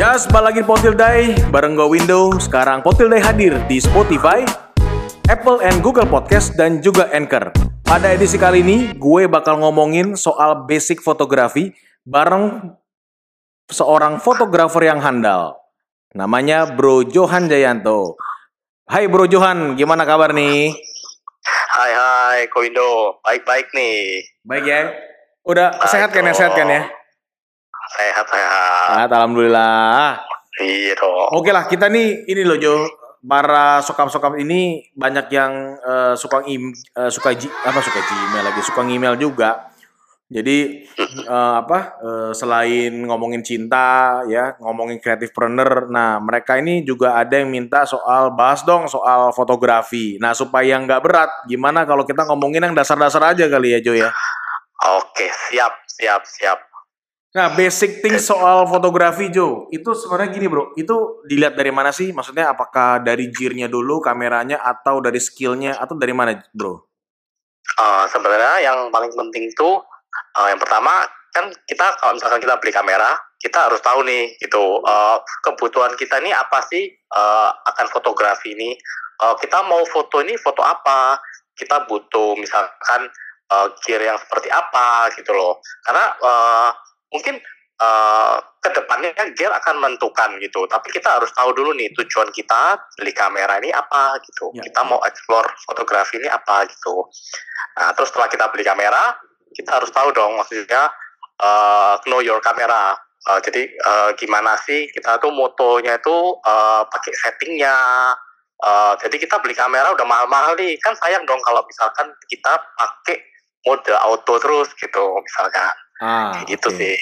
Yes, balik lagi Potil Day bareng gue Window. Sekarang Potil Day hadir di Spotify, Apple and Google Podcast dan juga Anchor. Pada edisi kali ini, gue bakal ngomongin soal basic fotografi bareng seorang fotografer yang handal. Namanya Bro Johan Jayanto. Hai Bro Johan, gimana kabar nih? Hai hai Koindo, baik-baik nih. Baik ya. Udah Baik sehat kan ya, sehat kan ya? Sehat sehat. Sehat, alhamdulillah. Iya dong. Oke lah, kita nih ini loh Jo, para sokap-sokap ini banyak yang eh, suka im, eh, suka ji, apa suka Gmail lagi, suka email juga. Jadi eh, apa eh, selain ngomongin cinta ya, ngomongin kreatifpreneur, nah mereka ini juga ada yang minta soal bahas dong soal fotografi. Nah supaya nggak berat, gimana kalau kita ngomongin yang dasar-dasar aja kali ya Jo ya? Oke, siap siap siap. Nah, basic things soal fotografi, Jo. Itu sebenarnya gini, Bro. Itu dilihat dari mana sih? Maksudnya apakah dari gear-nya dulu, kameranya, atau dari skill-nya, atau dari mana, Bro? Eh, sebenarnya yang paling penting tuh eh, yang pertama kan kita kalau misalkan kita beli kamera, kita harus tahu nih gitu eh, kebutuhan kita nih apa sih eh, akan fotografi ini. Eh, kita mau foto ini foto apa? Kita butuh misalkan eh, gear yang seperti apa gitu loh. Karena eh, mungkin uh, ke depannya gear akan menentukan gitu. Tapi kita harus tahu dulu nih tujuan kita beli kamera ini apa gitu. Ya. Kita mau explore fotografi ini apa gitu. Nah terus setelah kita beli kamera, kita harus tahu dong maksudnya uh, know your camera. Uh, jadi uh, gimana sih kita tuh motonya itu uh, pakai settingnya. Uh, jadi kita beli kamera udah mahal-mahal nih, kan sayang dong kalau misalkan kita pakai mode auto terus gitu misalkan. Ah, gitu oke. sih.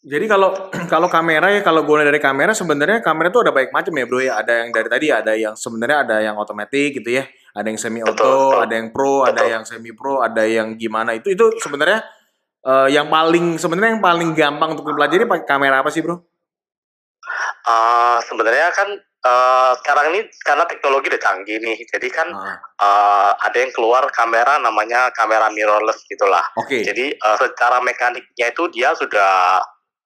Jadi kalau kalau kamera ya, kalau gue lihat dari kamera sebenarnya kamera tuh ada baik macam ya, Bro ya. Ada yang dari tadi ada yang sebenarnya ada yang otomatis gitu ya. Ada yang semi auto, betul. ada yang pro, ada Betul. yang semi pro, ada yang gimana. Itu itu sebenarnya eh, yang paling sebenarnya yang paling gampang untuk dipelajari pakai kamera apa sih, Bro? Eh, sebenarnya kan eh, sekarang ini karena teknologi udah canggih nih, jadi kan Ah, eh, ada yang keluar kamera namanya kamera mirrorless gitulah. Oke. Jadi eh, secara mekaniknya itu dia sudah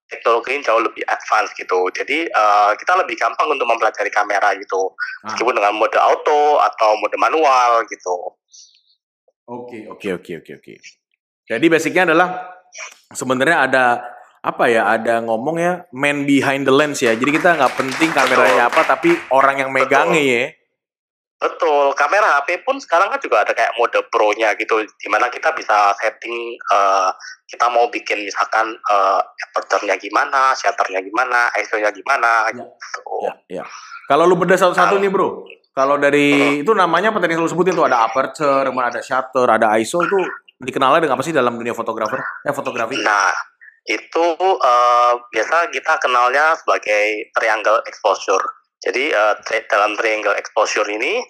teknologinya jauh lebih advance gitu. Jadi eh, kita lebih gampang untuk mempelajari kamera gitu, Ah. meskipun dengan mode auto atau mode manual gitu. Oke, oke, oke, oke, oke. Jadi basicnya adalah sebenarnya ada apa ya? Ada ngomong ya, man behind the lens ya. Jadi kita nggak penting kameranya apa, tapi orang yang megangnya ya. Betul, kamera HP pun sekarang kan juga ada kayak mode pro-nya gitu, di mana kita bisa setting eh, kita mau bikin misalkan eh, aperture-nya gimana, shutter-nya gimana, ISO-nya gimana, Ya, gitu. Ya, ya. Kalau lu bedah satu-satu nih, Bro. Kalau dari itu namanya apa tadi lu sebutin tuh ada aperture, ada shutter, ada ISO itu dikenalnya dengan apa sih dalam dunia fotografer? Eh fotografi. Nah, itu eh, biasa kita kenalnya sebagai triangle exposure. Jadi eh, tri- dalam triangle exposure ini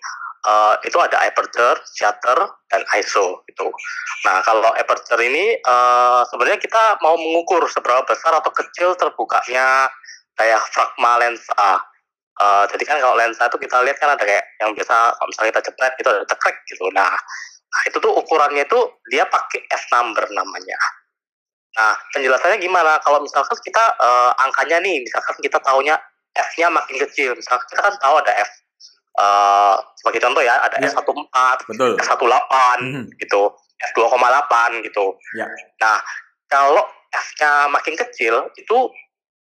eh, itu ada aperture, shutter, dan ISO gitu. Nah, kalau aperture ini eh, sebenarnya kita mau mengukur seberapa besar atau kecil terbukanya diafragma lensa. Eh, jadi kan kalau lensa itu kita lihat kan ada kayak yang biasa kalau misalnya kita jepret itu ada tekrek gitu. Nah, nah, itu tuh ukurannya itu dia pakai F number namanya. Nah, penjelasannya gimana? Kalau misalkan kita eh, angkanya nih, misalkan kita taunya F-nya makin kecil, misalkan kita kan tahu ada F eh, sebagai contoh ya, ada Ya. F14, Betul. F18 Mhm. gitu, F2,8 gitu. Ya. Nah, kalau F-nya makin kecil, itu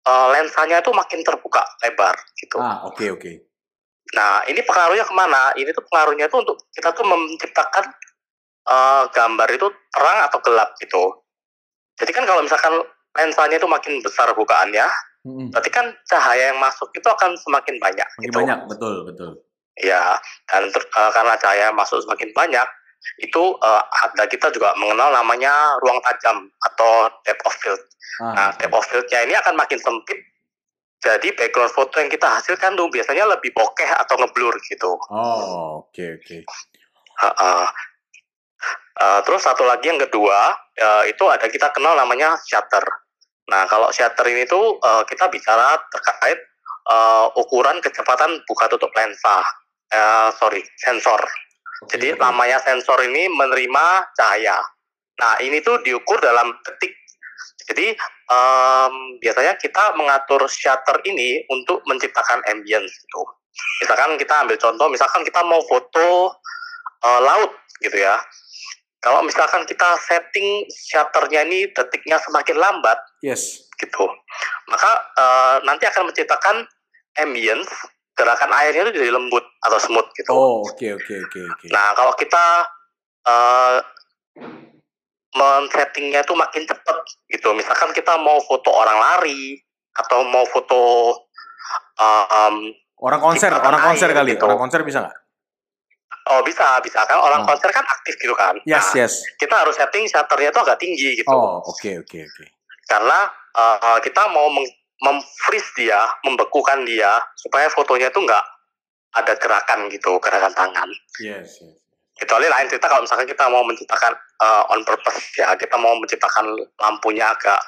eh, lensanya itu makin terbuka lebar gitu. Ah, oke, oke. Nah, ini pengaruhnya ke mana? Ini tuh pengaruhnya tuh untuk kita tuh menciptakan eh, gambar itu terang atau gelap gitu. Jadi kan kalau misalkan lensanya itu makin besar bukaannya, Mhm. berarti kan cahaya yang masuk itu akan semakin banyak. Makin gitu. banyak, betul, betul. Ya, dan ter- eh, karena cahaya masuk semakin banyak, itu eh, ada kita juga mengenal namanya ruang tajam atau depth of field. Ah, Nah, depth of field-nya ini akan makin sempit. Jadi background foto yang kita hasilkan tuh biasanya lebih bokeh atau ngeblur gitu. Oh, oke, oke. Heeh. Eh, terus satu lagi yang kedua eh, itu ada kita kenal namanya shutter. Nah kalau shutter ini tuh eh, kita bicara terkait eh, ukuran kecepatan buka tutup lensa. Eh, sorry sensor. Jadi namanya sensor ini menerima cahaya. Nah ini tuh diukur dalam detik. Jadi um, biasanya kita mengatur shutter ini untuk menciptakan ambience gitu. Misalkan kita ambil contoh, misalkan kita mau foto uh, laut gitu ya. Kalau misalkan kita setting shutternya ini detiknya semakin lambat, yes, gitu, maka uh, nanti akan menciptakan ambience gerakan airnya itu jadi lembut atau smooth gitu. Oh, oke okay, oke okay, oke okay, oke. Okay. Nah, kalau kita uh, men-settingnya itu makin cepat gitu. Misalkan kita mau foto orang lari atau mau foto um, orang konser, orang konser kali, gitu. orang konser bisa nggak? Oh bisa, bisa kan orang oh. konser kan aktif gitu kan. Yes, nah, yes. Kita harus setting shutternya itu agak tinggi gitu. Oh, oke, okay, oke, okay, oke. Okay. Karena uh, kita mau memfreeze dia, membekukan dia supaya fotonya itu nggak ada gerakan gitu, gerakan tangan. Yes, yes kecuali lain cerita kalau misalkan kita mau menciptakan uh, on purpose ya kita mau menciptakan lampunya agak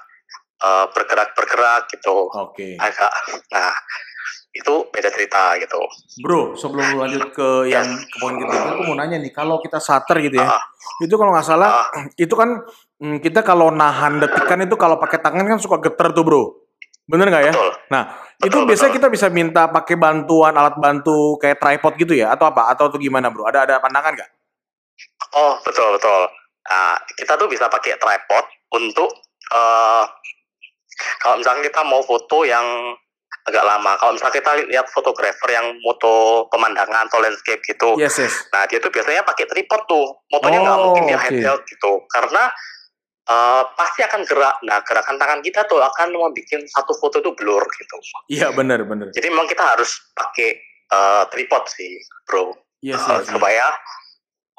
uh, bergerak-bergerak gitu oke okay. agak nah itu beda cerita gitu bro sebelum lanjut ke yang ke poin ketiga aku mau nanya nih kalau kita shutter gitu ya uh, itu kalau nggak salah uh, itu kan hmm, kita kalau nahan detikan itu kalau pakai tangan kan suka geter tuh bro Bener nggak ya? Betul. Nah, betul, itu biasanya betul. kita bisa minta pakai bantuan alat bantu kayak tripod gitu ya atau apa? Atau tuh gimana, Bro? Ada ada pandangan nggak? Oh betul betul. Nah, kita tuh bisa pakai tripod untuk uh, kalau misalnya kita mau foto yang agak lama. Kalau misalnya kita lihat fotografer yang moto pemandangan atau landscape gitu, yes, yes. nah dia tuh biasanya pakai tripod tuh, motonya nggak oh, mungkin dia okay. handheld gitu, karena uh, pasti akan gerak. Nah gerakan tangan kita tuh akan membuat satu foto itu blur gitu. Iya benar benar. Jadi memang kita harus pakai uh, tripod sih, bro, yes, uh, yes, supaya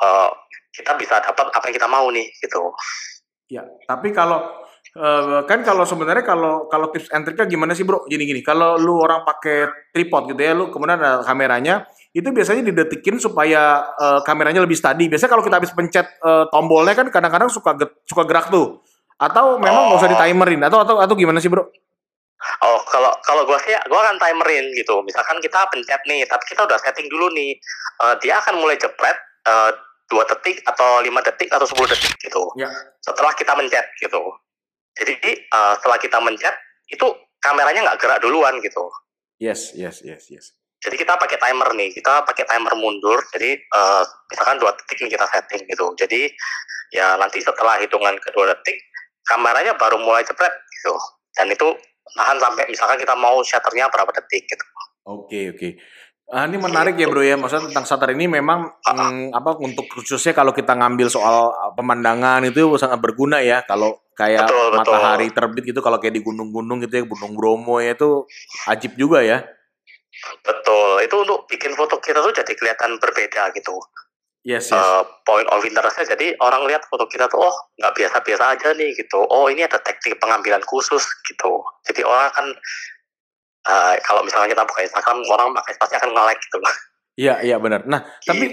uh, kita bisa dapat apa yang kita mau nih gitu. Ya, tapi kalau uh, kan kalau sebenarnya kalau kalau tips and triknya gimana sih bro? Gini gini, kalau lu orang pakai tripod gitu ya, lu kemudian ada kameranya, itu biasanya didetikin supaya uh, kameranya lebih steady. Biasanya kalau kita habis pencet uh, tombolnya kan kadang-kadang suka suka gerak tuh. Atau memang nggak oh. usah ditimerin atau atau atau gimana sih bro? Oh, kalau kalau gua sih gua akan timerin gitu. Misalkan kita pencet nih, tapi kita udah setting dulu nih. Uh, dia akan mulai jepret uh, dua detik atau lima detik atau sepuluh detik gitu. Ya. Setelah kita mencet gitu. Jadi uh, setelah kita mencet itu kameranya nggak gerak duluan gitu. Yes, yes, yes, yes. Jadi kita pakai timer nih, kita pakai timer mundur. Jadi uh, misalkan dua detik nih kita setting gitu. Jadi ya nanti setelah hitungan kedua detik kameranya baru mulai cepet gitu. Dan itu nahan sampai misalkan kita mau shutternya berapa detik gitu. Oke okay, oke. Okay. Ah, ini menarik ya bro ya, maksudnya tentang shutter ini memang mm, apa untuk khususnya kalau kita ngambil soal ah, pemandangan itu sangat berguna ya. Kalau kayak betul, matahari betul. terbit gitu, kalau kayak di gunung-gunung gitu ya, Gunung Bromo ya itu ajib juga ya. Betul, itu untuk bikin foto kita tuh jadi kelihatan berbeda gitu. Yes, yes. Uh, point of interestnya jadi orang lihat foto kita tuh oh nggak biasa-biasa aja nih gitu. Oh ini ada teknik pengambilan khusus gitu. Jadi orang kan uh, kalau misalnya kita buka Instagram orang pakai pasti akan nge-like gitu Iya iya benar. Nah gitu. tapi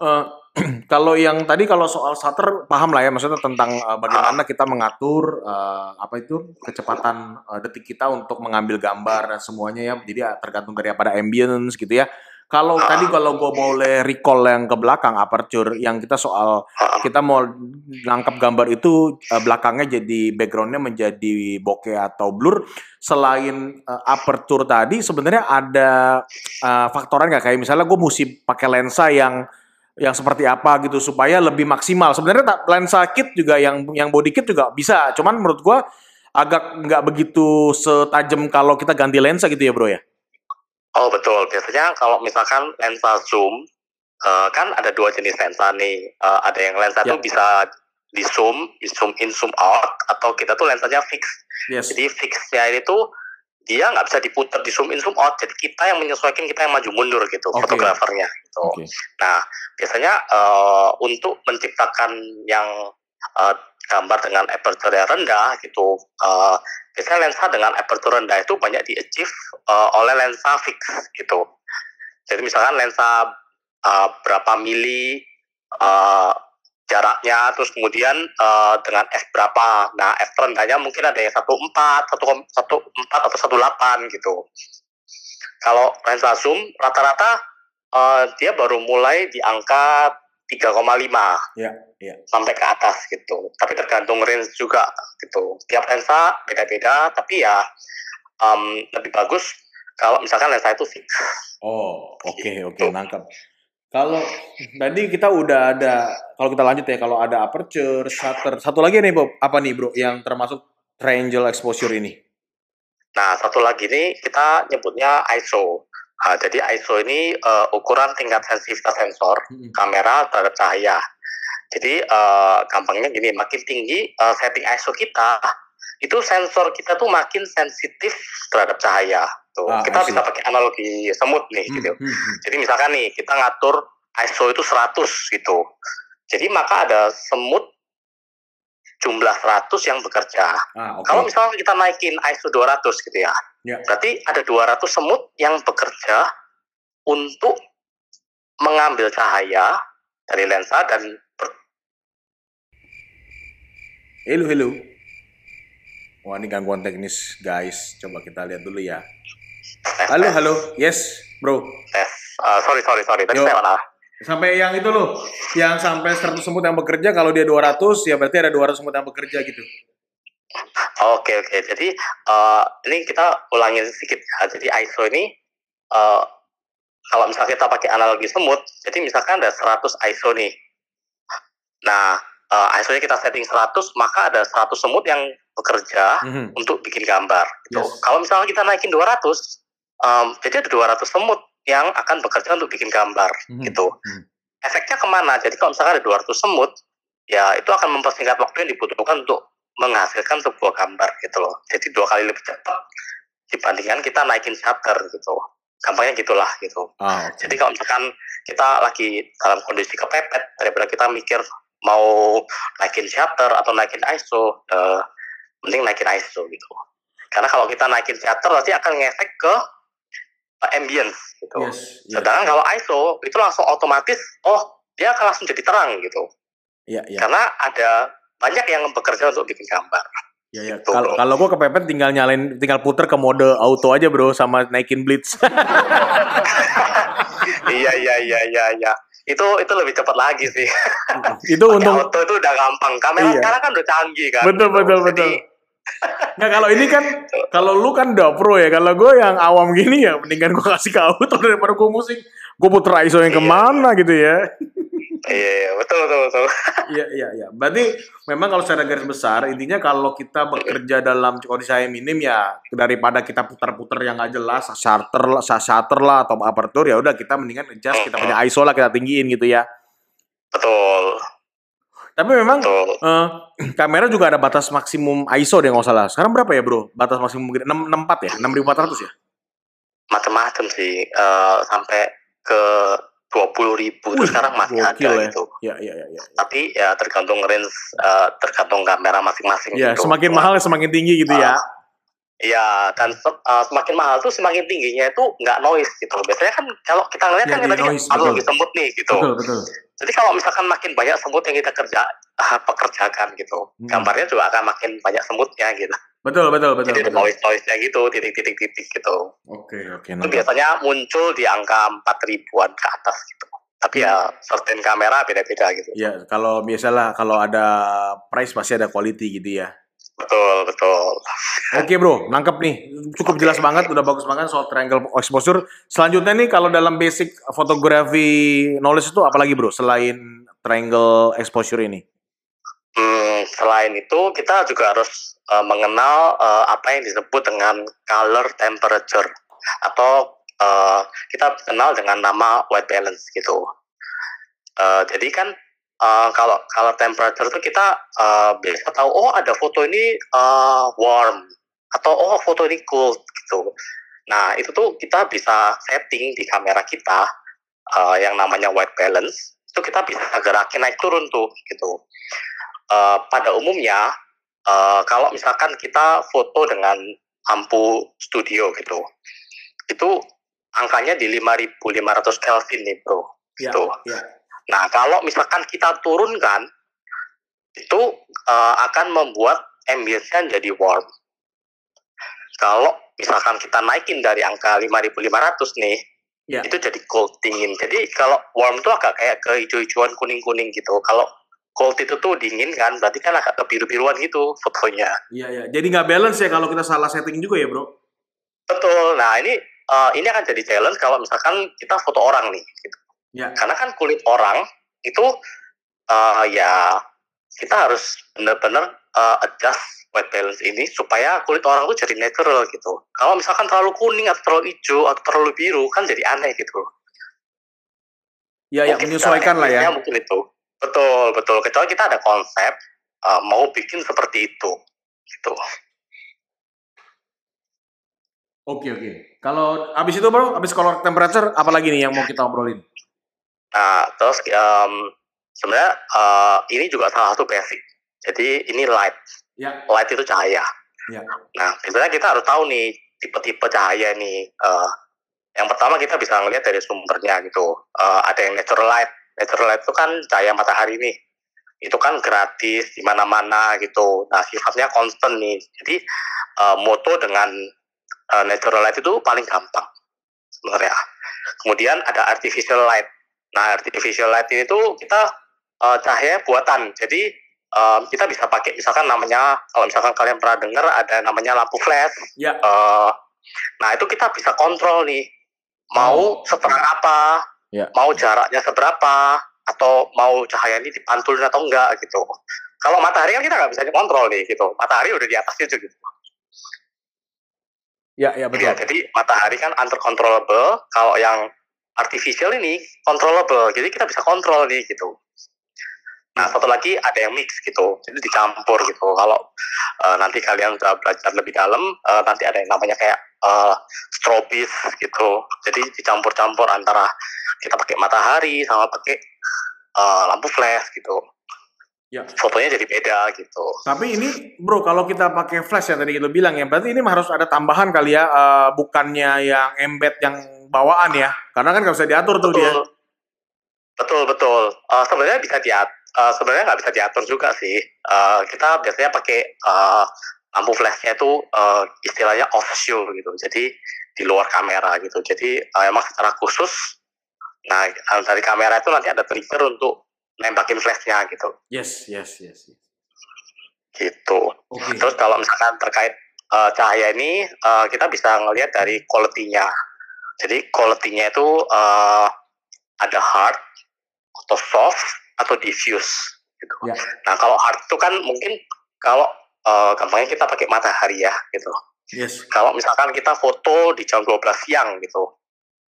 uh, kalau yang tadi kalau soal shutter paham lah ya maksudnya tentang uh, bagaimana uh. kita mengatur uh, apa itu kecepatan uh, detik kita untuk mengambil gambar dan semuanya ya. Jadi tergantung dari pada ambience gitu ya. Kalau uh. tadi kalau gue boleh recall yang ke belakang aperture yang kita soal uh. kita mau nangkap gambar itu uh, belakangnya jadi backgroundnya menjadi bokeh atau blur. Selain uh, aperture tadi sebenarnya ada uh, faktoran nggak kayak misalnya gue mesti pakai lensa yang yang seperti apa gitu supaya lebih maksimal. Sebenarnya lensa kit juga yang yang body kit juga bisa. Cuman menurut gue agak nggak begitu setajam kalau kita ganti lensa gitu ya bro ya. Oh betul, biasanya kalau misalkan lensa zoom, uh, kan ada dua jenis lensa nih. Uh, ada yang lensa itu ya. bisa di zoom, di zoom in, zoom out, atau kita tuh lensanya fix. Yes. Jadi fixnya itu dia nggak bisa diputar di zoom in, zoom out. Jadi kita yang menyesuaikan, kita yang maju mundur gitu, okay. fotografernya. Gitu. Okay. Nah biasanya uh, untuk menciptakan yang uh, gambar dengan aperture yang rendah gitu. Uh, biasanya lensa dengan aperture rendah itu banyak di achieve uh, oleh lensa fix gitu. Jadi misalkan lensa uh, berapa mili uh, jaraknya terus kemudian uh, dengan f berapa. Nah f rendahnya mungkin ada yang satu empat satu empat atau satu delapan gitu. Kalau lensa zoom rata-rata uh, dia baru mulai diangkat 3,5 Ya, ya. sampai ke atas gitu. Tapi tergantung range juga gitu. Tiap lensa beda-beda, tapi ya um, lebih bagus kalau misalkan lensa itu fix. Oh, oke oke Gitu. nangkep. Kalau tadi kita udah ada, kalau kita lanjut ya, kalau ada aperture, shutter, satu lagi nih Bob, apa nih bro, yang termasuk triangle exposure ini? Nah, satu lagi nih kita nyebutnya ISO. Nah, jadi ISO ini eh, ukuran tingkat sensitivitas sensor Mm-mm. kamera terhadap cahaya. Jadi eh, gampangnya gini, makin tinggi eh, setting ISO kita, itu sensor kita tuh makin sensitif terhadap cahaya. Tuh, Ah, kita bisa pakai analogi semut nih, Hmm, gitu. hmm, hmm. Jadi misalkan nih kita ngatur ISO itu 100 gitu. Jadi maka ada semut jumlah 100 yang bekerja. Ah, oke. Kalau misalnya kita naikin ISO 200 gitu ya, Ya. berarti ada 200 semut yang bekerja untuk mengambil cahaya dari lensa dan ber- Hello, hello. Wah, ini gangguan teknis, guys. Coba kita lihat dulu ya. tes, Halo, tes, halo. Yes, bro. tes. Eh, sorry, sorry, sorry. Tadi saya mana? Sampai yang itu loh, yang sampai 100 semut yang bekerja, kalau dia 200, ya berarti ada 200 semut yang bekerja gitu. Oke, oke. Jadi eh, ini kita ulangin sedikit ya. Jadi ISO ini eh, kalau misalnya kita pakai analogi semut, jadi misalkan ada 100 ISO nih. Nah, eh, ISO-nya kita setting 100, maka ada 100 semut yang bekerja Mhm. untuk bikin gambar. Gitu. Yes. Kalau misalnya kita naikin 200, em, jadi ada 200 semut yang akan bekerja untuk bikin gambar. Mhm. Gitu. Mhm. Efeknya ke mana? Jadi kalau misalnya ada 200 semut, ya itu akan mempersingkat waktu yang dibutuhkan untuk menghasilkan sebuah gambar gitu loh. Jadi dua kali lebih cepat dibandingkan kita naikin shutter gitu. Gampangnya gitulah gitu. Ah, oke. Jadi kalau misalkan kita lagi dalam kondisi kepepet daripada kita mikir mau naikin shutter atau naikin ISO, eh, mending naikin ISO gitu. Karena kalau kita naikin shutter nanti akan ngefek ke eh, ambience gitu. Yes, yes. Sedangkan kalau ISO itu langsung otomatis, oh dia akan langsung jadi terang gitu. Iya, iya. Karena ada banyak yang bekerja untuk bikin gambar. Iya, iya. Gitu, Kalau kalau gua kepepet tinggal nyalain tinggal puter ke mode auto aja, Bro, sama naikin blitz. iya iya iya iya iya. Itu itu lebih cepat lagi sih. itu untung auto itu udah gampang. Kamera Iya. sekarang kan udah canggih kan. Betul, gitu. betul, Jadi, betul. Nggak, kalau ini kan kalau lu kan udah pro ya. Kalau gue yang awam gini ya mendingan gue kasih ke auto daripada gue musik. Gue puter ISO yang Iya. ke mana gitu ya. Iya iya betul betul betul. Iya, iya, iya. Berarti memang kalau secara garis besar intinya kalau kita bekerja dalam kondisi cahaya minim ya daripada kita putar-putar yang nggak jelas, shutter lah, shutter lah atau aperture ya udah kita mendingan adjust kita punya ISO lah kita tinggiin gitu ya. Betul Tapi memang betul. eh, kamera juga ada batas maksimum ISO deh nggak salah. Sekarang berapa ya bro? Batas maksimum gede? 6, 64 ya? 6400 ya? Macam-macam sih eh, sampai ke dua puluh ribu itu Wih, sekarang masih ada ya. gitu. Ya, ya, ya, ya. Tapi ya tergantung range, eh, tergantung kamera masing-masing. Ya, gitu. semakin mahal semakin tinggi gitu ya. Iya, dan uh, semakin mahal tuh semakin tingginya itu nggak noise gitu. Biasanya kan kalau kita ngeliat Ya, kan di kita noise, kalau lagi semut nih gitu. Betul, betul. Jadi kalau misalkan makin banyak semut yang kita kerja uh, pekerjakan gitu, Hmm. gambarnya juga akan makin banyak semutnya gitu. Betul, betul, betul. Jadi betul. noise noise nya gitu, titik-titik-titik gitu. Oke, oke. Itu nangkap. biasanya muncul di angka empat ribuan ke atas gitu. Tapi ya certain kamera beda-beda gitu. Ya, kalau biasalah kalau ada price pasti ada quality gitu ya. Betul betul. Oke bro, nangkep nih. Cukup jelas banget, udah bagus banget soal triangle exposure. Selanjutnya nih kalau dalam basic fotografi knowledge itu apalagi bro selain triangle exposure ini? Hmm, selain itu kita juga harus uh, mengenal uh, apa yang disebut dengan color temperature atau uh, kita kenal dengan nama white balance gitu. Uh, jadi kan uh, kalau color temperature itu kita uh, biasa tahu oh ada foto ini uh, warm atau oh foto ini cold gitu. Nah itu tuh kita bisa setting di kamera kita uh, yang namanya white balance itu kita bisa gerakin naik turun tuh gitu. Uh, pada umumnya uh, kalau misalkan kita foto dengan lampu studio gitu itu angkanya di 5500 Kelvin nih bro Ya, Tuh. ya. nah kalau misalkan kita turunkan itu uh, akan membuat ambience-nya jadi warm kalau misalkan kita naikin dari angka 5500 nih ya. itu jadi cold dingin. Jadi kalau warm tuh agak kayak ke hijau-hijauan kuning-kuning gitu. Kalau cold itu tuh dingin kan, berarti kan agak ke biru-biruan gitu fotonya. Iya iya. Jadi nggak balance ya kalau kita salah setting juga ya bro? Betul. Nah ini uh, ini akan jadi challenge kalau misalkan kita foto orang nih. Gitu. Ya. Karena kan kulit orang itu uh, ya kita harus benar-benar uh, adjust white balance ini supaya kulit orang tuh jadi natural gitu. Kalau misalkan terlalu kuning atau terlalu hijau atau terlalu biru kan jadi aneh gitu. Ya, yang menyesuaikan lah ya. Mungkin itu. Betul, betul. Kecuali kita ada konsep uh, mau bikin seperti itu, gitu. Oke, oke. Kalau abis itu bro, abis color temperature, apa lagi nih yang mau kita obrolin? Nah, terus um, sebenarnya uh, ini juga salah satu basic. Jadi ini light Ya. Light itu cahaya. Ya. Nah, sebenarnya kita harus tahu nih tipe-tipe cahaya nih. Uh, yang pertama kita bisa ngelihat dari sumbernya gitu. Uh, ada yang natural light. Natural light itu kan cahaya matahari nih. Itu kan gratis di mana-mana gitu. Nah, sifatnya constant nih. Jadi uh, moto dengan uh, natural light itu paling gampang sebenarnya. Kemudian ada artificial light. Nah, artificial light ini tuh kita uh, cahaya buatan. Jadi um, kita bisa pakai misalkan namanya kalau misalkan kalian pernah dengar ada namanya lampu flash. Ya. Uh, nah itu kita bisa kontrol nih mau oh. seterang apa, ya. mau jaraknya seberapa, atau mau cahaya ini dipantulin atau enggak gitu. Kalau matahari kan kita nggak bisa kontrol nih gitu. Matahari udah di atas itu gitu. Ya, ya betul. Ya, jadi matahari kan uncontrollable. Kalau yang artificial ini controllable. Jadi kita bisa kontrol nih gitu. Nah, satu lagi ada yang mix gitu, jadi dicampur gitu. Kalau uh, nanti kalian sudah belajar lebih dalam, uh, nanti ada yang namanya kayak uh, strobis gitu. Jadi dicampur-campur antara kita pakai matahari sama pakai uh, lampu flash gitu. Ya. Fotonya jadi beda gitu. Tapi ini bro, kalau kita pakai flash yang tadi kita bilang ya, berarti ini harus ada tambahan kali ya, uh, bukannya yang embed yang bawaan ya, karena kan nggak bisa diatur tuh dia. Betul betul. Uh, sebenarnya bisa diatur uh, sebenarnya nggak bisa diatur juga sih. Uh, kita biasanya pakai uh, lampu flashnya itu uh, istilahnya off show gitu. Jadi di luar kamera gitu. Jadi uh, emang secara khusus, nah dari kamera itu nanti ada trigger untuk nembakin flashnya gitu. Yes, yes, yes. yes. Gitu. Okay. Terus kalau misalkan terkait uh, cahaya ini, uh, kita bisa ngelihat dari quality-nya. Jadi quality-nya itu uh, ada hard atau soft atau diffuse gitu. Ya. Nah kalau hard itu kan mungkin kalau uh, gampangnya kita pakai matahari ya gitu. Yes. Kalau misalkan kita foto di jam 12 siang gitu,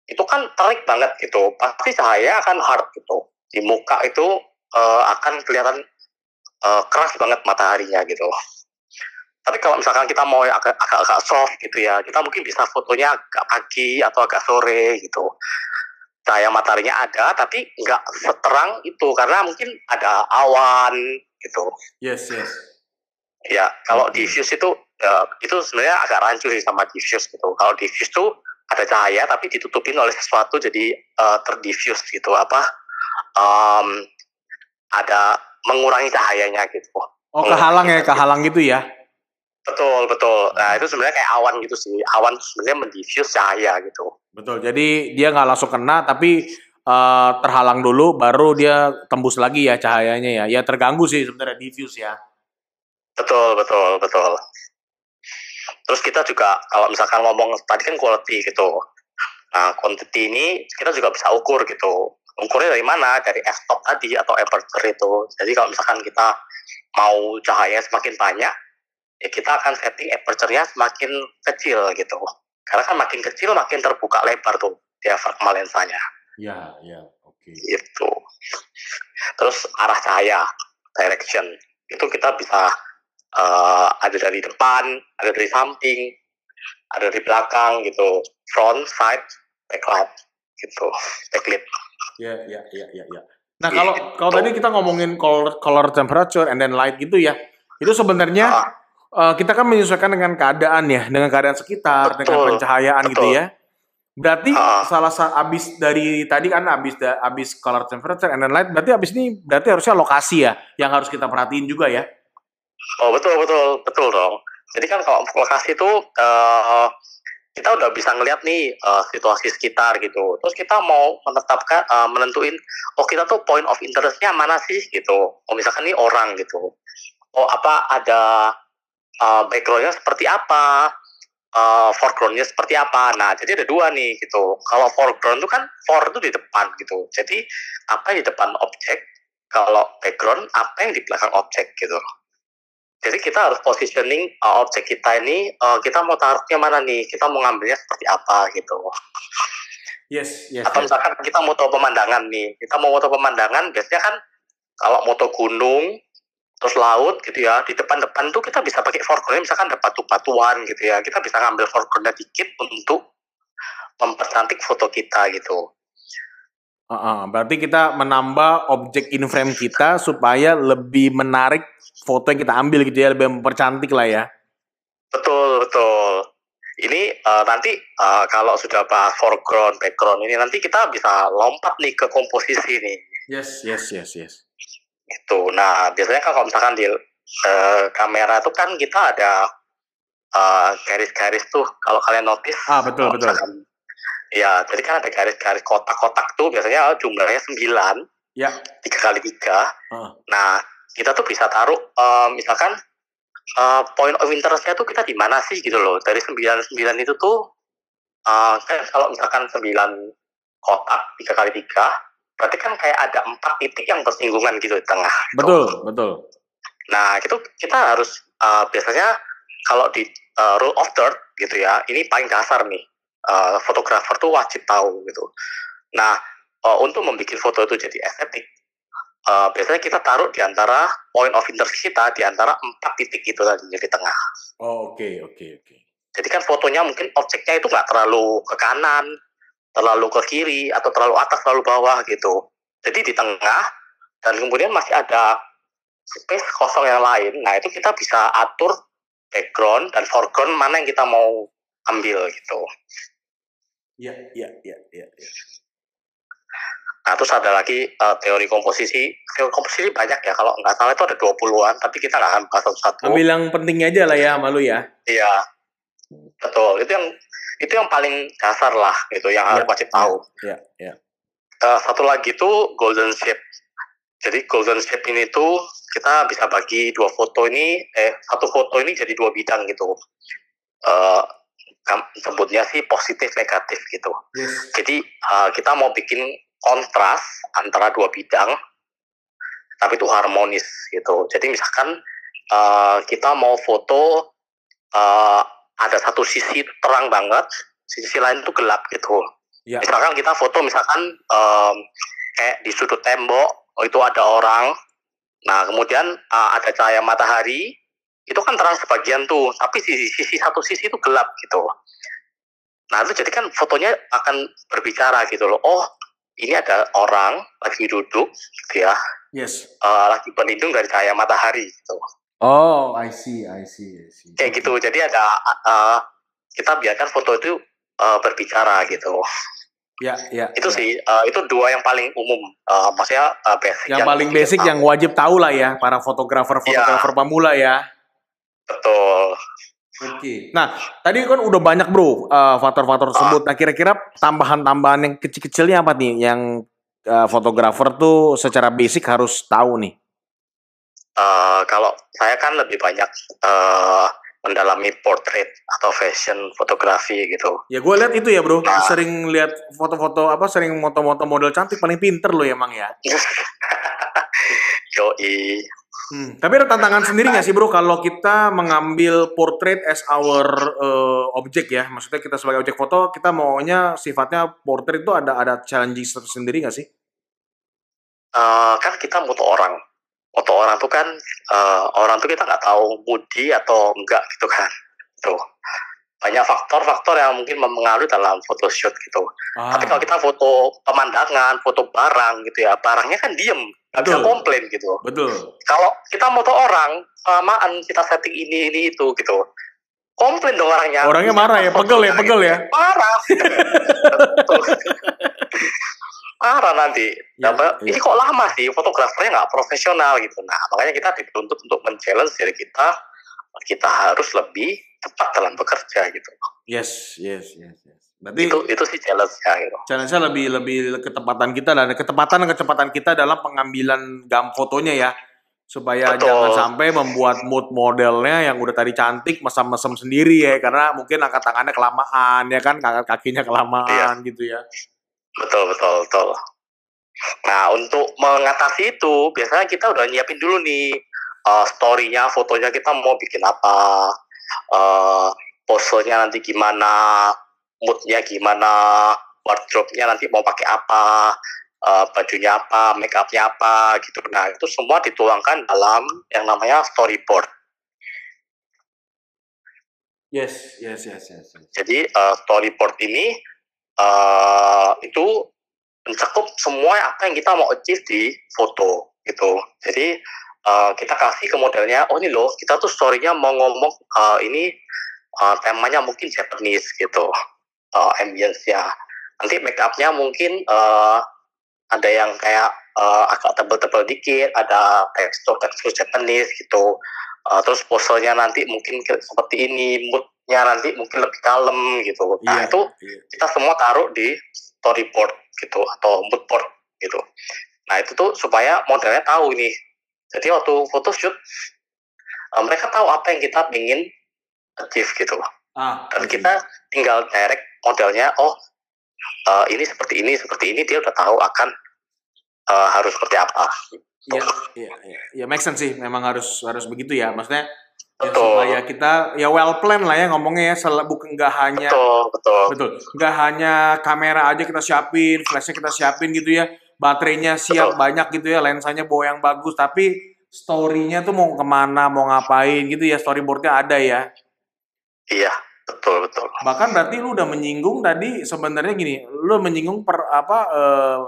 itu kan terik banget gitu. Pasti cahaya akan hard gitu. Di muka itu uh, akan kelihatan uh, keras banget mataharinya gitu. Tapi kalau misalkan kita mau agak, agak agak soft gitu ya, kita mungkin bisa fotonya agak pagi atau agak sore gitu cahaya mataharinya ada tapi nggak seterang itu karena mungkin ada awan gitu. Yes yes. Ya kalau diffuse itu ya, itu sebenarnya agak rancu sih sama diffuse gitu. Kalau diffuse tuh ada cahaya tapi ditutupin oleh sesuatu jadi uh, terdiffuse gitu apa um, ada mengurangi cahayanya gitu. Oh kehalang ya kehalang gitu ya? Betul, betul. Nah, itu sebenarnya kayak awan gitu sih. Awan sebenarnya mendiffuse cahaya gitu. Betul. Jadi dia nggak langsung kena, tapi uh, terhalang dulu, baru dia tembus lagi ya cahayanya ya. Ya terganggu sih sebenarnya diffuse ya. Betul, betul, betul. Terus kita juga kalau misalkan ngomong tadi kan quality gitu. Nah, quantity ini kita juga bisa ukur gitu. Ukurnya dari mana? Dari f-stop tadi atau aperture itu. Jadi kalau misalkan kita mau cahaya semakin banyak, ya kita akan setting aperture-nya semakin kecil gitu. Karena kan makin kecil makin terbuka lebar tuh diafragma lensanya. Ya, ya, oke. Okay. Gitu. Terus arah cahaya, direction, itu kita bisa uh, ada dari depan, ada dari samping, ada dari belakang gitu, front, side, backlight gitu, backlit. Ya, ya, ya, ya, ya. Nah kalau gitu. kalau tadi kita ngomongin color, color temperature and then light gitu ya, itu sebenarnya uh, uh, kita kan menyesuaikan dengan keadaan ya, dengan keadaan sekitar, betul, dengan pencahayaan gitu betul. gitu ya. Berarti uh, salah satu abis dari tadi kan abis da, abis color temperature and then light, berarti abis ini berarti harusnya lokasi ya yang harus kita perhatiin juga ya. Oh betul betul betul dong. Jadi kan kalau lokasi itu uh, kita udah bisa ngeliat nih uh, situasi sekitar gitu. Terus kita mau menetapkan, uh, menentuin, oh kita tuh point of interestnya mana sih gitu. Oh misalkan nih orang gitu. Oh apa ada uh, backgroundnya seperti apa, uh, foregroundnya seperti apa. Nah jadi ada dua nih gitu. Kalau foreground itu kan for itu di depan gitu. Jadi apa yang di depan objek, kalau background apa yang di belakang objek gitu. Jadi kita harus positioning uh, objek kita ini uh, kita mau taruhnya mana nih? Kita mau ngambilnya seperti apa gitu. Yes, yes. Atau yes. misalkan kita mau pemandangan nih. Kita mau foto pemandangan biasanya kan kalau moto gunung terus laut gitu ya di depan-depan tuh kita bisa pakai foreground misalkan ada batu-batuan gitu ya kita bisa ngambil foregroundnya dikit untuk mempercantik foto kita gitu Uh, uh, berarti kita menambah objek in frame kita supaya lebih menarik foto yang kita ambil gitu ya, lebih mempercantik lah ya. Betul, betul. Ini uh, nanti uh, kalau sudah bahas foreground, background ini nanti kita bisa lompat nih ke komposisi nih. Yes, yes, yes, yes. Itu. Nah, biasanya kan kalau misalkan di uh, kamera itu kan kita ada uh, garis-garis tuh kalau kalian notice. Ah, betul, betul. Misalkan, ya, jadi kan ada garis-garis kotak-kotak tuh biasanya jumlahnya 9. Ya. Tiga kali tiga. Uh. Nah, kita tuh bisa taruh uh, misalkan uh, point of interestnya tuh kita di mana sih gitu loh dari sembilan sembilan itu tuh uh, kan kalau misalkan sembilan kotak tiga kali tiga berarti kan kayak ada empat titik yang bersinggungan gitu di tengah Betul, tuh. betul. nah itu kita harus uh, biasanya kalau di uh, rule of third gitu ya ini paling dasar nih uh, fotografer tuh wajib tahu gitu nah uh, untuk membuat foto itu jadi estetik uh, biasanya kita taruh di antara point of interest kita di antara empat titik itu tadi di tengah. Oh, oke, okay, oke, okay, oke. Okay. Jadi kan fotonya mungkin objeknya itu nggak terlalu ke kanan, terlalu ke kiri, atau terlalu atas, terlalu bawah gitu. Jadi di tengah, dan kemudian masih ada space kosong yang lain. Nah itu kita bisa atur background dan foreground mana yang kita mau ambil gitu. Iya, iya, iya, iya. Ya. Nah, terus ada lagi uh, teori komposisi. Teori komposisi banyak ya. Kalau nggak salah itu ada 20-an, tapi kita nggak akan bahas satu-satu. Ambil yang pentingnya aja lah ya, malu ya. Iya. Betul. Itu yang itu yang paling dasar lah gitu yang harus ya, wajib tahu. Iya, iya. Uh, satu lagi itu golden shape. Jadi golden shape ini tuh kita bisa bagi dua foto ini eh satu foto ini jadi dua bidang gitu. Uh, sebutnya sih positif negatif gitu. Yes. Jadi uh, kita mau bikin kontras antara dua bidang, tapi itu harmonis gitu. Jadi misalkan uh, kita mau foto uh, ada satu sisi terang banget, sisi lain itu gelap gitu. Ya. Misalkan kita foto misalkan um, kayak di sudut tembok, oh itu ada orang. Nah kemudian uh, ada cahaya matahari, itu kan terang sebagian tuh, tapi sisi, sisi satu sisi itu gelap gitu. Nah itu jadi kan fotonya akan berbicara gitu loh. Oh ini ada orang lagi duduk gitu ya. Yes. Uh, lagi berlindung dari cahaya matahari gitu. Oh, I see, I see, I see. Kayak gitu. Jadi ada uh, kita biarkan foto itu uh, berbicara gitu. Ya, ya. Itu ya. sih uh, itu dua yang paling umum. Uh, maksudnya uh, basic. Yang, yang paling basic tahu. yang wajib tahu lah ya para fotografer fotografer ya. pemula ya. Betul. Oke. Okay. Nah, tadi kan udah banyak bro faktor-faktor uh, tersebut. Nah, kira-kira tambahan-tambahan yang kecil-kecilnya apa nih yang uh, fotografer tuh secara basic harus tahu nih? Uh, kalau saya kan lebih banyak uh, mendalami portrait atau fashion fotografi gitu. Ya gue lihat itu ya bro, nah, sering lihat foto-foto apa, sering moto-moto model cantik paling pinter lo emang ya. Yoi. Hmm. Tapi ada tantangan sendiri nggak sih bro kalau kita mengambil portrait as our uh, objek ya? Maksudnya kita sebagai objek foto kita maunya sifatnya portrait itu ada ada challenging tersendiri nggak sih? Uh, kan kita foto orang, foto orang tuh kan uh, orang tuh kita nggak tahu moody atau enggak gitu kan, tuh banyak faktor-faktor yang mungkin mempengaruhi dalam photoshoot gitu. Ah. Tapi kalau kita foto pemandangan, foto barang gitu ya, barangnya kan diem, nggak bisa komplain gitu. Betul. Kalau kita foto orang, kelamaan kita setting ini ini itu gitu, komplain dong orangnya. Orangnya marah ya, pegel ya, pegel ya. Marah. marah nanti. Ya, ya. Ini kok lama sih, fotografernya nggak profesional gitu. Nah, makanya kita dituntut untuk men-challenge diri kita, kita harus lebih cepat dalam bekerja gitu. Yes, yes, yes, yes. Berarti itu itu sih challenge ya gitu. challenge-nya lebih lebih ketepatan kita dan ketepatan dan kecepatan kita dalam pengambilan gam fotonya ya supaya Betul. jangan sampai membuat mood modelnya yang udah tadi cantik mesem-mesem sendiri ya karena mungkin angkat tangannya kelamaan ya kan angkat kakinya kelamaan gitu ya Betul betul betul. Nah untuk mengatasi itu biasanya kita udah nyiapin dulu nih uh, story-nya, fotonya kita mau bikin apa, uh, pose-nya nanti gimana, mood-nya gimana, wardrobe-nya nanti mau pakai apa, uh, bajunya apa, make up-nya apa gitu. Nah itu semua dituangkan dalam yang namanya storyboard. yes yes yes yes, yes. Jadi uh, storyboard ini uh, itu mencakup semua apa yang kita mau achieve di foto gitu. Jadi uh, kita kasih ke modelnya, oh ini loh, kita tuh story-nya mau ngomong uh, ini uh, temanya mungkin Japanese gitu, uh, ambience-nya. Nanti make up-nya mungkin uh, ada yang kayak uh, agak tebel-tebel dikit, ada tekstur-tekstur Japanese gitu. Uh, terus posenya nanti mungkin seperti ini, mood-nya nanti mungkin lebih kalem gitu. Nah Iya, itu iya. kita semua taruh di storyboard gitu atau mood board gitu. Nah itu tuh supaya modelnya tahu ini. Jadi waktu photoshoot eh, mereka tahu apa yang kita ingin achieve gitu. ah Dan kita tinggal direct modelnya. Oh eh, ini seperti ini seperti ini dia udah tahu akan eh, harus seperti apa. Iya, iya, iya, ya make sense sih. Memang harus harus begitu ya. Maksudnya ya, Betul. supaya kita ya well plan lah ya ngomongnya ya. Sel- bukan nggak hanya Betul betul. betul, nggak hanya kamera aja kita siapin, flashnya kita siapin gitu ya. Baterainya siap Betul. banyak gitu ya, lensanya bawa yang bagus. Tapi story-nya tuh mau ke mana, mau ngapain gitu ya. Storyboardnya ada ya. Iya betul betul. Bahkan berarti lu udah menyinggung tadi sebenarnya gini, lu menyinggung per apa eh,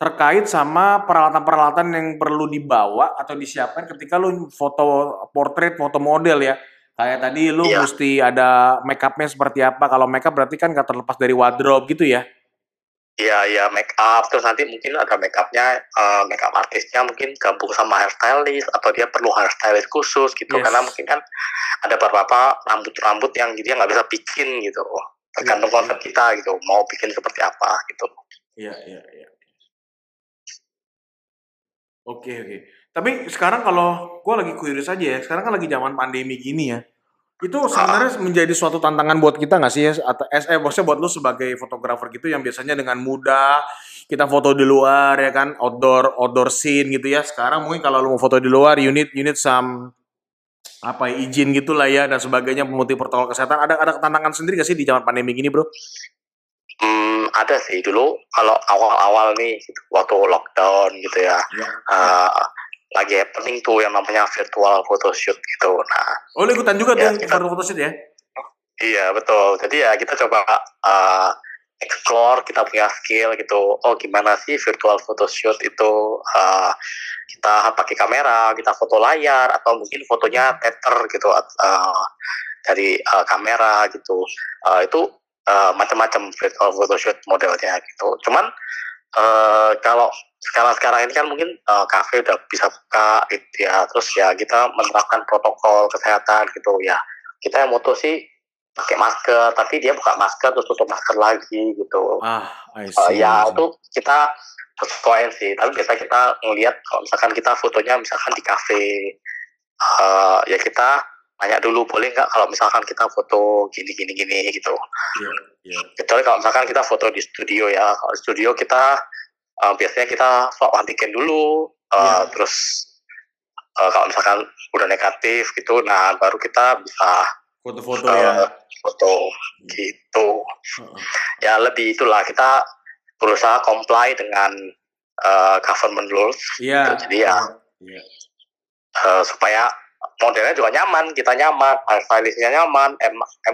terkait sama peralatan-peralatan yang perlu dibawa atau disiapkan ketika lu foto portrait, foto model ya. Kayak tadi lu Iya. mesti ada make upnya seperti apa. Kalau make up berarti kan gak terlepas dari wardrobe gitu ya. Iya iya make up terus nanti mungkin ada make upnya eh, make up artisnya mungkin gabung sama hairstylist atau dia perlu hairstylist khusus gitu Yes. karena mungkin kan ada beberapa rambut-rambut yang dia nggak bisa bikin gitu tergantung Iya, konsep kita gitu mau bikin seperti apa gitu Iya, iya, iya. Oke, oke. Tapi sekarang kalau gue lagi curious aja ya, sekarang kan lagi zaman pandemi gini ya. Itu sebenarnya menjadi suatu tantangan buat kita nggak sih ya? Atau eh, maksudnya buat lu sebagai fotografer gitu yang biasanya dengan mudah kita foto di luar ya kan, outdoor outdoor scene gitu ya. Sekarang mungkin kalau lu mau foto di luar, you need you need some apa ya, izin gitulah ya dan sebagainya pemutih protokol kesehatan. Ada ada tantangan sendiri gak sih di zaman pandemi gini, Bro? hmm, ada sih dulu kalau awal-awal nih waktu lockdown gitu ya Ya. eh, lagi happening tuh yang namanya virtual photoshoot gitu nah Oh, lu ikutan juga Ya, tuh kita- foto shoot ya? Iya betul. Jadi ya kita coba uh, explore kita punya skill gitu. Oh gimana sih virtual photoshoot itu uh, kita pakai kamera, kita foto layar atau mungkin fotonya tether gitu uh, dari uh, kamera gitu. Uh, itu uh, macam-macam virtual photoshoot modelnya gitu. Cuman uh, kalau sekarang-sekarang ini kan mungkin uh, kafe udah bisa buka gitu ya. Terus ya kita menerapkan protokol kesehatan gitu ya. Kita yang moto sih pakai masker tapi dia buka masker terus tutup masker lagi gitu Ah, I see. ya itu kita sesuaiin sih tapi biasa kita ngelihat kalau misalkan kita fotonya misalkan di kafe eh, ya kita tanya dulu boleh nggak kalau misalkan kita foto gini gini gini gitu Iya, iya. kecuali kalau misalkan kita foto di studio ya kalau di studio kita eh, biasanya kita swab antigen dulu eh, Iya. terus eh, kalau misalkan udah negatif gitu nah baru kita bisa Foto-foto eh, ya. foto gitu Heeh. ya lebih itulah kita berusaha comply dengan eh, government rules Iya. Jadi ya. Iya. eh, supaya modelnya juga nyaman kita nyaman stylistnya nyaman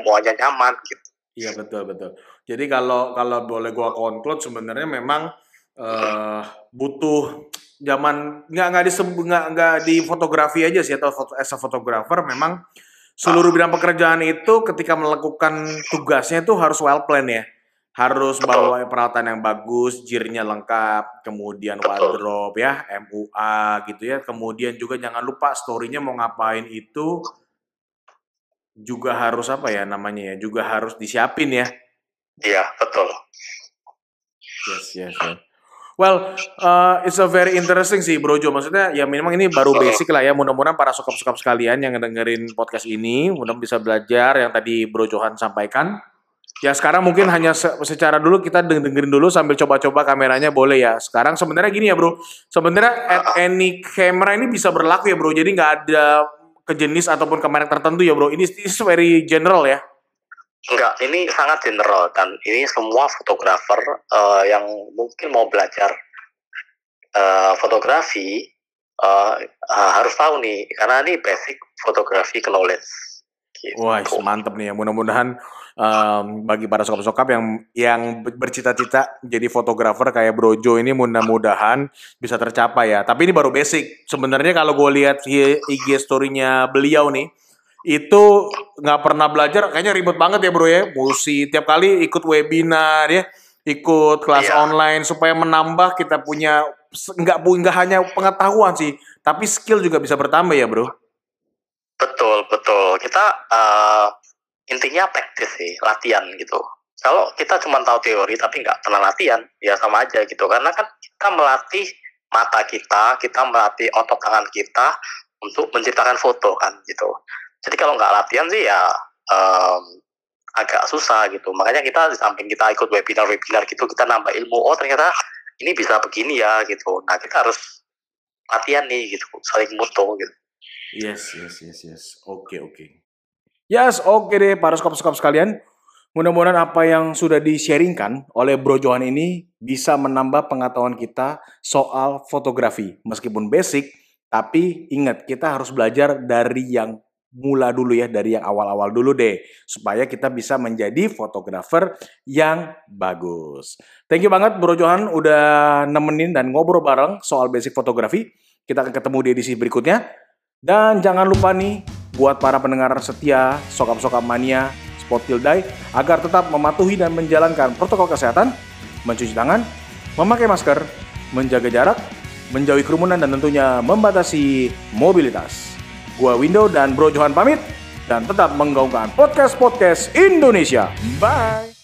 MOA-nya nyaman gitu Iya betul betul. Jadi kalau kalau boleh gua conclude sebenarnya memang eh butuh zaman nggak nggak disebut nggak nggak di fotografi aja sih atau foto as a photographer memang seluruh bidang pekerjaan itu ketika melakukan tugasnya itu harus well plan ya. Harus bawa peralatan yang bagus, jirnya lengkap, kemudian Betul. wardrobe ya, MUA gitu ya. Kemudian juga jangan lupa story-nya mau ngapain itu juga harus apa ya namanya ya, juga harus disiapin ya. Iya, betul. Yes, yes, yes. Well, uh, it's a very interesting sih Bro Jo. Maksudnya ya memang ini baru basic lah ya. Mudah-mudahan para sokap-sokap sekalian yang dengerin podcast ini mudah bisa belajar yang tadi Bro Johan sampaikan. Ya sekarang mungkin hanya se secara dulu kita dengerin dulu sambil coba-coba kameranya boleh ya. Sekarang sebenarnya gini ya bro, sebenarnya at any camera ini bisa berlaku ya bro. Jadi nggak ada ke jenis ataupun ke merek tertentu ya bro. Ini is very general ya. Enggak, ini sangat general dan ini semua fotografer uh, yang mungkin mau belajar uh, fotografi uh, harus tahu nih karena ini basic fotografi knowledge. Gitu. Wah, mantep nih ya. Mudah-mudahan um, bagi para sokap-sokap yang yang bercita-cita jadi fotografer kayak Brojo ini mudah-mudahan bisa tercapai ya. Tapi ini baru basic. Sebenarnya kalau gue lihat IG story-nya beliau nih, itu nggak pernah belajar kayaknya ribet banget ya bro ya mesti tiap kali ikut webinar ya ikut kelas iya. online supaya menambah kita punya nggak nggak hanya pengetahuan sih tapi skill juga bisa bertambah ya bro betul betul kita uh, intinya praktis sih latihan gitu kalau kita cuma tahu teori tapi nggak pernah latihan ya sama aja gitu karena kan kita melatih mata kita kita melatih otot tangan kita untuk menciptakan foto kan gitu jadi kalau nggak latihan sih ya um, agak susah gitu. Makanya kita di samping kita ikut webinar-webinar gitu, kita nambah ilmu. Oh ternyata ini bisa begini ya gitu. Nah kita harus latihan nih gitu, saling mutu gitu. Yes, yes, yes, yes. Oke, okay, oke. Okay. Yes, oke okay deh para skop-skop sekalian. Mudah-mudahan apa yang sudah di-sharingkan oleh Bro Johan ini bisa menambah pengetahuan kita soal fotografi. Meskipun basic, tapi ingat kita harus belajar dari yang mula dulu ya dari yang awal-awal dulu deh supaya kita bisa menjadi fotografer yang bagus. Thank you banget Bro Johan udah nemenin dan ngobrol bareng soal basic fotografi. Kita akan ketemu di edisi berikutnya. Dan jangan lupa nih buat para pendengar setia Sokap-Sokap Mania Spot Day agar tetap mematuhi dan menjalankan protokol kesehatan, mencuci tangan, memakai masker, menjaga jarak, menjauhi kerumunan dan tentunya membatasi mobilitas. Gua Window dan Bro Johan pamit dan tetap menggaungkan podcast-podcast Indonesia. Bye.